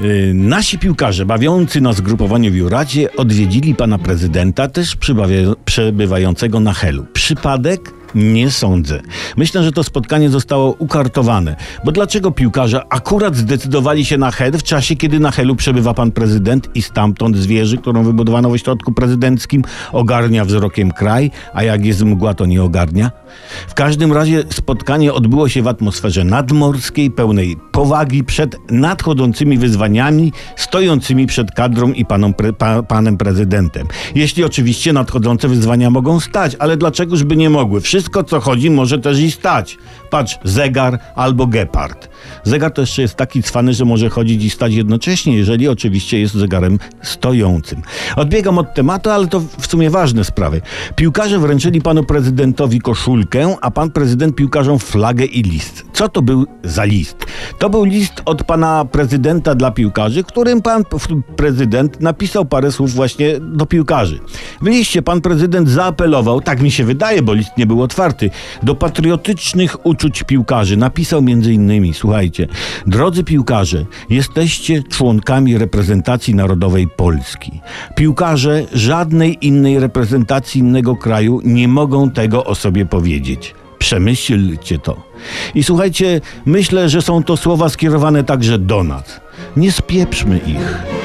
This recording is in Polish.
Yy, Nasi piłkarze bawiący na zgrupowaniu w Juracie odwiedzili pana prezydenta, też przebywającego na Helu. Przypadek? Nie sądzę. Myślę, że to spotkanie zostało ukartowane. Bo dlaczego piłkarze akurat zdecydowali się na Hel w czasie, kiedy na Helu przebywa pan prezydent i stamtąd z wieży, którą wybudowano w ośrodku prezydenckim, ogarnia wzrokiem kraj, a jak jest mgła, to nie ogarnia? W każdym razie spotkanie odbyło się w atmosferze nadmorskiej, pełnej powagi przed nadchodzącymi wyzwaniami, stojącymi przed kadrą i pre, pa, panem prezydentem. Jeśli oczywiście nadchodzące wyzwania mogą stać, ale dlaczegoż by nie mogły? Wszystko, co chodzi, może też i stać. Patrz, zegar albo gepard. Zegar to jeszcze jest taki cwany, że może chodzić i stać jednocześnie, jeżeli oczywiście jest zegarem stojącym. Odbiegam od tematu, ale to w sumie ważne sprawy. Piłkarze wręczyli panu prezydentowi koszulkę, a pan prezydent piłkarzom flagę i list. Co to był za list? To był list od pana prezydenta dla piłkarzy, którym pan prezydent napisał parę słów właśnie do piłkarzy. W liście pan prezydent zaapelował, tak mi się wydaje, bo list nie był otwarty, do patriotycznych uczuć piłkarzy. Napisał między innymi, słuchajcie, drodzy piłkarze, jesteście członkami reprezentacji narodowej Polski. Piłkarze żadnej innej reprezentacji innego kraju nie mogą tego o sobie powiedzieć. Przemyślcie to. I słuchajcie, myślę, że są to słowa skierowane także do nas. Nie spieprzmy ich.